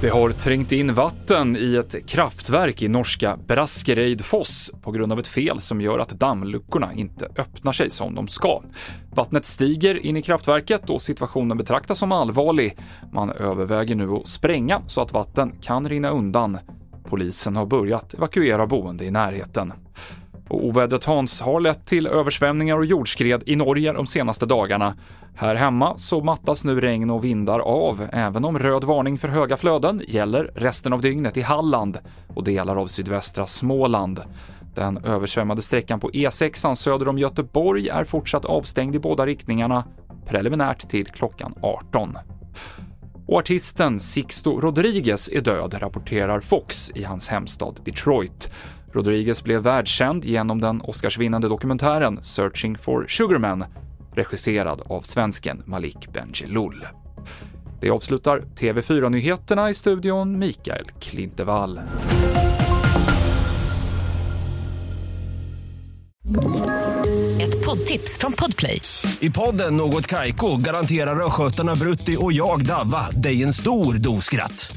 Det har trängt in vatten i ett kraftverk i norska Braskereidfoss på grund av ett fel som gör att dammluckorna inte öppnar sig som de ska. Vattnet stiger in i kraftverket och situationen betraktas som allvarlig. Man överväger nu att spränga så att vatten kan rinna undan. Polisen har börjat evakuera boende i närheten. Och ovädret Hans har lett till översvämningar och jordskred i Norge de senaste dagarna. Här hemma så mattas nu regn och vindar av, även om röd varning för höga flöden gäller resten av dygnet i Halland och delar av sydvästra Småland. Den översvämmade sträckan på E6 söder om Göteborg är fortsatt avstängd i båda riktningarna, preliminärt till klockan 18. Och artisten Sixto Rodriguez är död, rapporterar Fox i hans hemstad Detroit. Rodriguez blev världskänd genom den Oscarsvinnande dokumentären Searching for Sugarman, regisserad av svensken Malik Bendjelloul. Det avslutar TV4-nyheterna i studion Mikael Klintevall. Ett poddtips från Podplay. I podden Något Kaiko garanterar östgötarna Brutti och jag, Davva, dig en stor dos skratt.